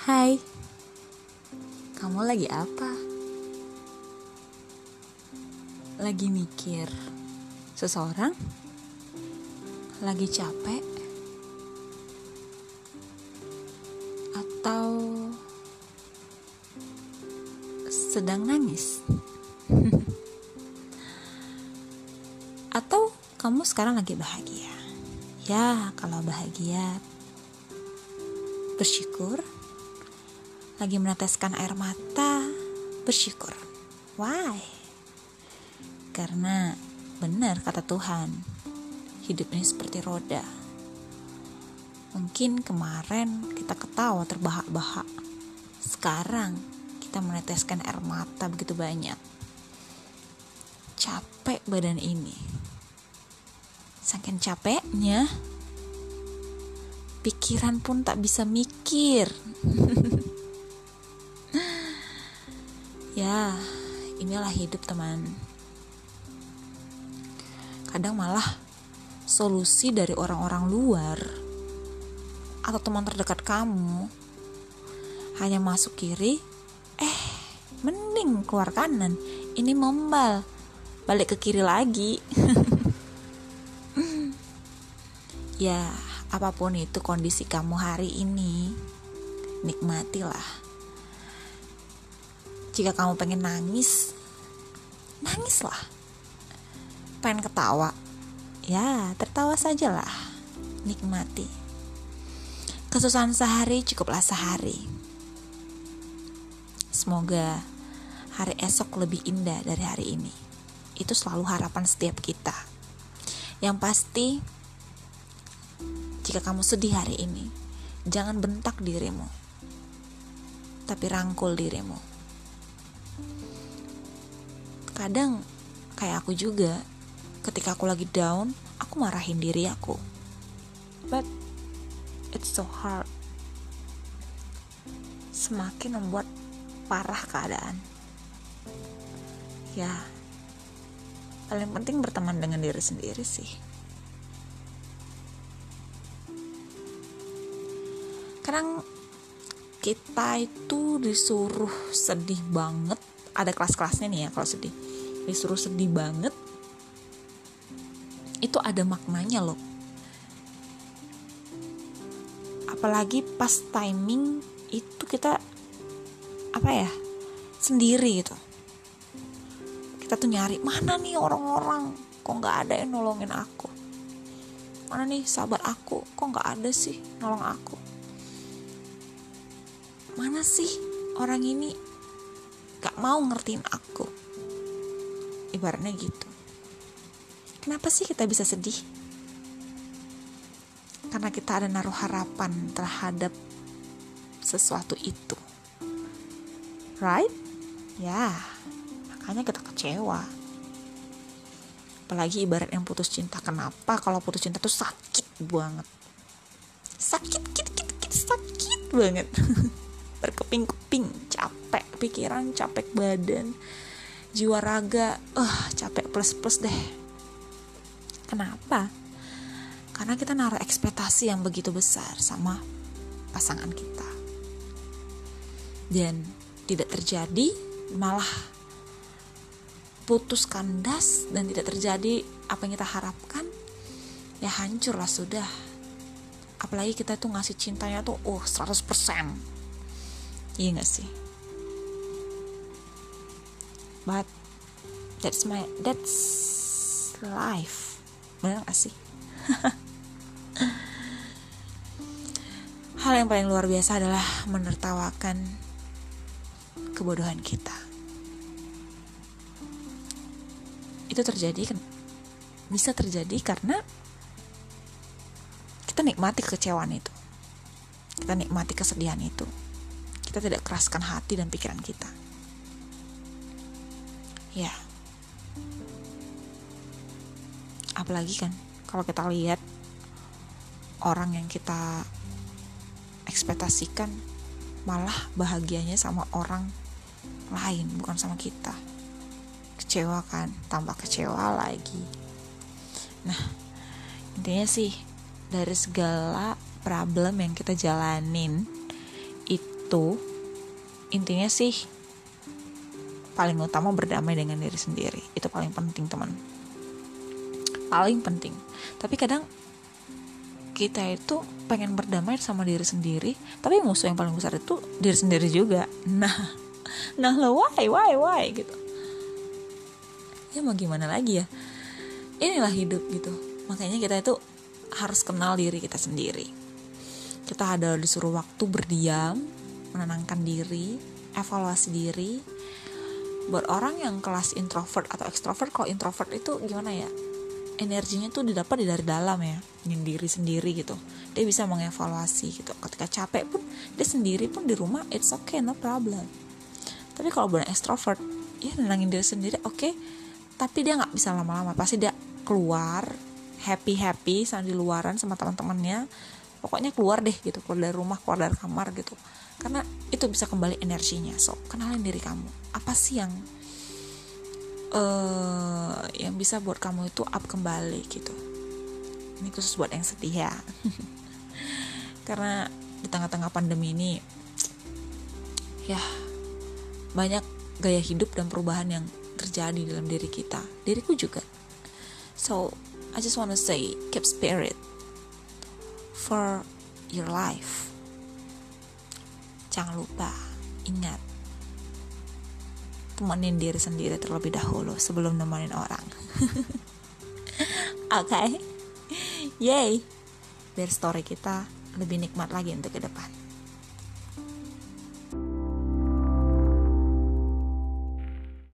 Hai, kamu lagi apa? Lagi mikir seseorang? Lagi capek? Atau sedang nangis? Atau kamu sekarang lagi bahagia? Ya, kalau bahagia, bersyukur. Lagi meneteskan air mata, bersyukur. Why? Karena benar kata Tuhan, hidup ini seperti roda. Mungkin kemarin kita ketawa terbahak-bahak. Sekarang kita meneteskan air mata begitu banyak. Capek badan ini Saking capeknya, pikiran pun tak bisa mikir. ya, inilah hidup teman. Kadang malah solusi dari orang-orang luar atau teman terdekat kamu hanya masuk kiri, eh mending keluar kanan. Ini membal, balik ke kiri lagi. ya apa pun itu kondisi kamu hari ini nikmatilah jika kamu pengen nangis nangislah. Pengen ketawa ya tertawa sajalah. Nikmati. Kesusahan sehari cukuplah sehari. Semoga hari esok lebih indah dari hari ini. Itu selalu harapan setiap kita. Yang pasti jika kamu sedih hari ini, jangan bentak dirimu, tapi rangkul dirimu. Kadang, kayak aku juga, ketika aku lagi down, aku marahin diri aku. But it's so hard. Semakin membuat parah keadaan. Ya, paling penting berteman dengan diri sendiri sih. kadang kita itu disuruh sedih banget ada kelas-kelasnya nih ya kalau sedih disuruh sedih banget. Itu ada maknanya loh. Apalagi pas timing itu kita apa ya sendiri gitu. Kita tuh nyari mana nih orang-orang? Kok nggak ada yang nolongin aku? Mana nih sahabat aku? Kok nggak ada sih nolong aku? Mana sih orang ini gak mau ngertiin aku ibaratnya gitu. Kenapa sih kita bisa sedih? Karena kita ada naruh harapan terhadap sesuatu itu. Right? Ya. Makanya kita kecewa. Apalagi ibarat yang putus cinta. Kenapa kalau putus cinta tuh sakit banget? Sakit kit kit kit sakit banget. Berkeping-keping capek pikiran capek badan jiwa raga. Uh, capek plus plus deh. Kenapa? Karena kita naruh ekspektasi yang begitu besar sama pasangan kita. Dan tidak terjadi malah putus kandas dan tidak terjadi apa yang kita harapkan ya hancur lah sudah. Apalagi kita tuh ngasih cintanya tuh uh 100% Iya gak sih? But that's my that's life. Benar gak sih? Hal yang paling luar biasa adalah menertawakan kebodohan kita. Itu terjadi kan bisa terjadi karena kita nikmati kekecewaan itu. Kita nikmati kesedihan itu kita tidak keraskan hati dan pikiran kita. Ya. Apalagi kan kalau kita lihat orang yang kita ekspektasikan malah bahagianya sama orang lain bukan sama kita. Kecewa kan, tambah kecewa lagi. Nah, intinya sih dari segala problem yang kita jalanin itu intinya sih paling utama berdamai dengan diri sendiri. Itu paling penting teman. Paling penting. Tapi kadang kita itu pengen berdamai sama diri sendiri tapi musuh yang paling besar itu diri sendiri juga. Nah nah lo why why why gitu. Ya mau gimana lagi ya? Inilah hidup gitu. Makanya kita itu harus kenal diri kita sendiri. Kita ada disuruh waktu berdiam menenangkan diri evaluasi diri buat orang yang kelas introvert atau extrovert kalau introvert itu gimana ya? Energinya tuh didapat dari dalam ya ingin diri sendiri gitu. Dia bisa mengevaluasi gitu. Ketika capek pun dia sendiri pun di rumah it's okay no problem. Tapi kalau bukan extrovert ya nenangin diri sendiri oke. Okay, tapi dia nggak bisa lama-lama. Pasti dia keluar happy happy sama di luaran sama teman-temannya pokoknya keluar deh gitu keluar dari rumah keluar dari kamar gitu. Karena itu bisa kembali energinya. So kenalin diri kamu. Apa sih yang uh, yang bisa buat kamu itu up kembali gitu? Ini khusus buat yang sedih ya. Karena di tengah-tengah pandemi ini ya banyak gaya hidup dan perubahan yang terjadi dalam diri kita. Diriku juga. So I just wanna say keep spirit for your life. Jangan lupa ingat temenin diri sendiri terlebih dahulu sebelum nemenin orang. Oke okay? yay! Biar story kita lebih nikmat lagi untuk ke depan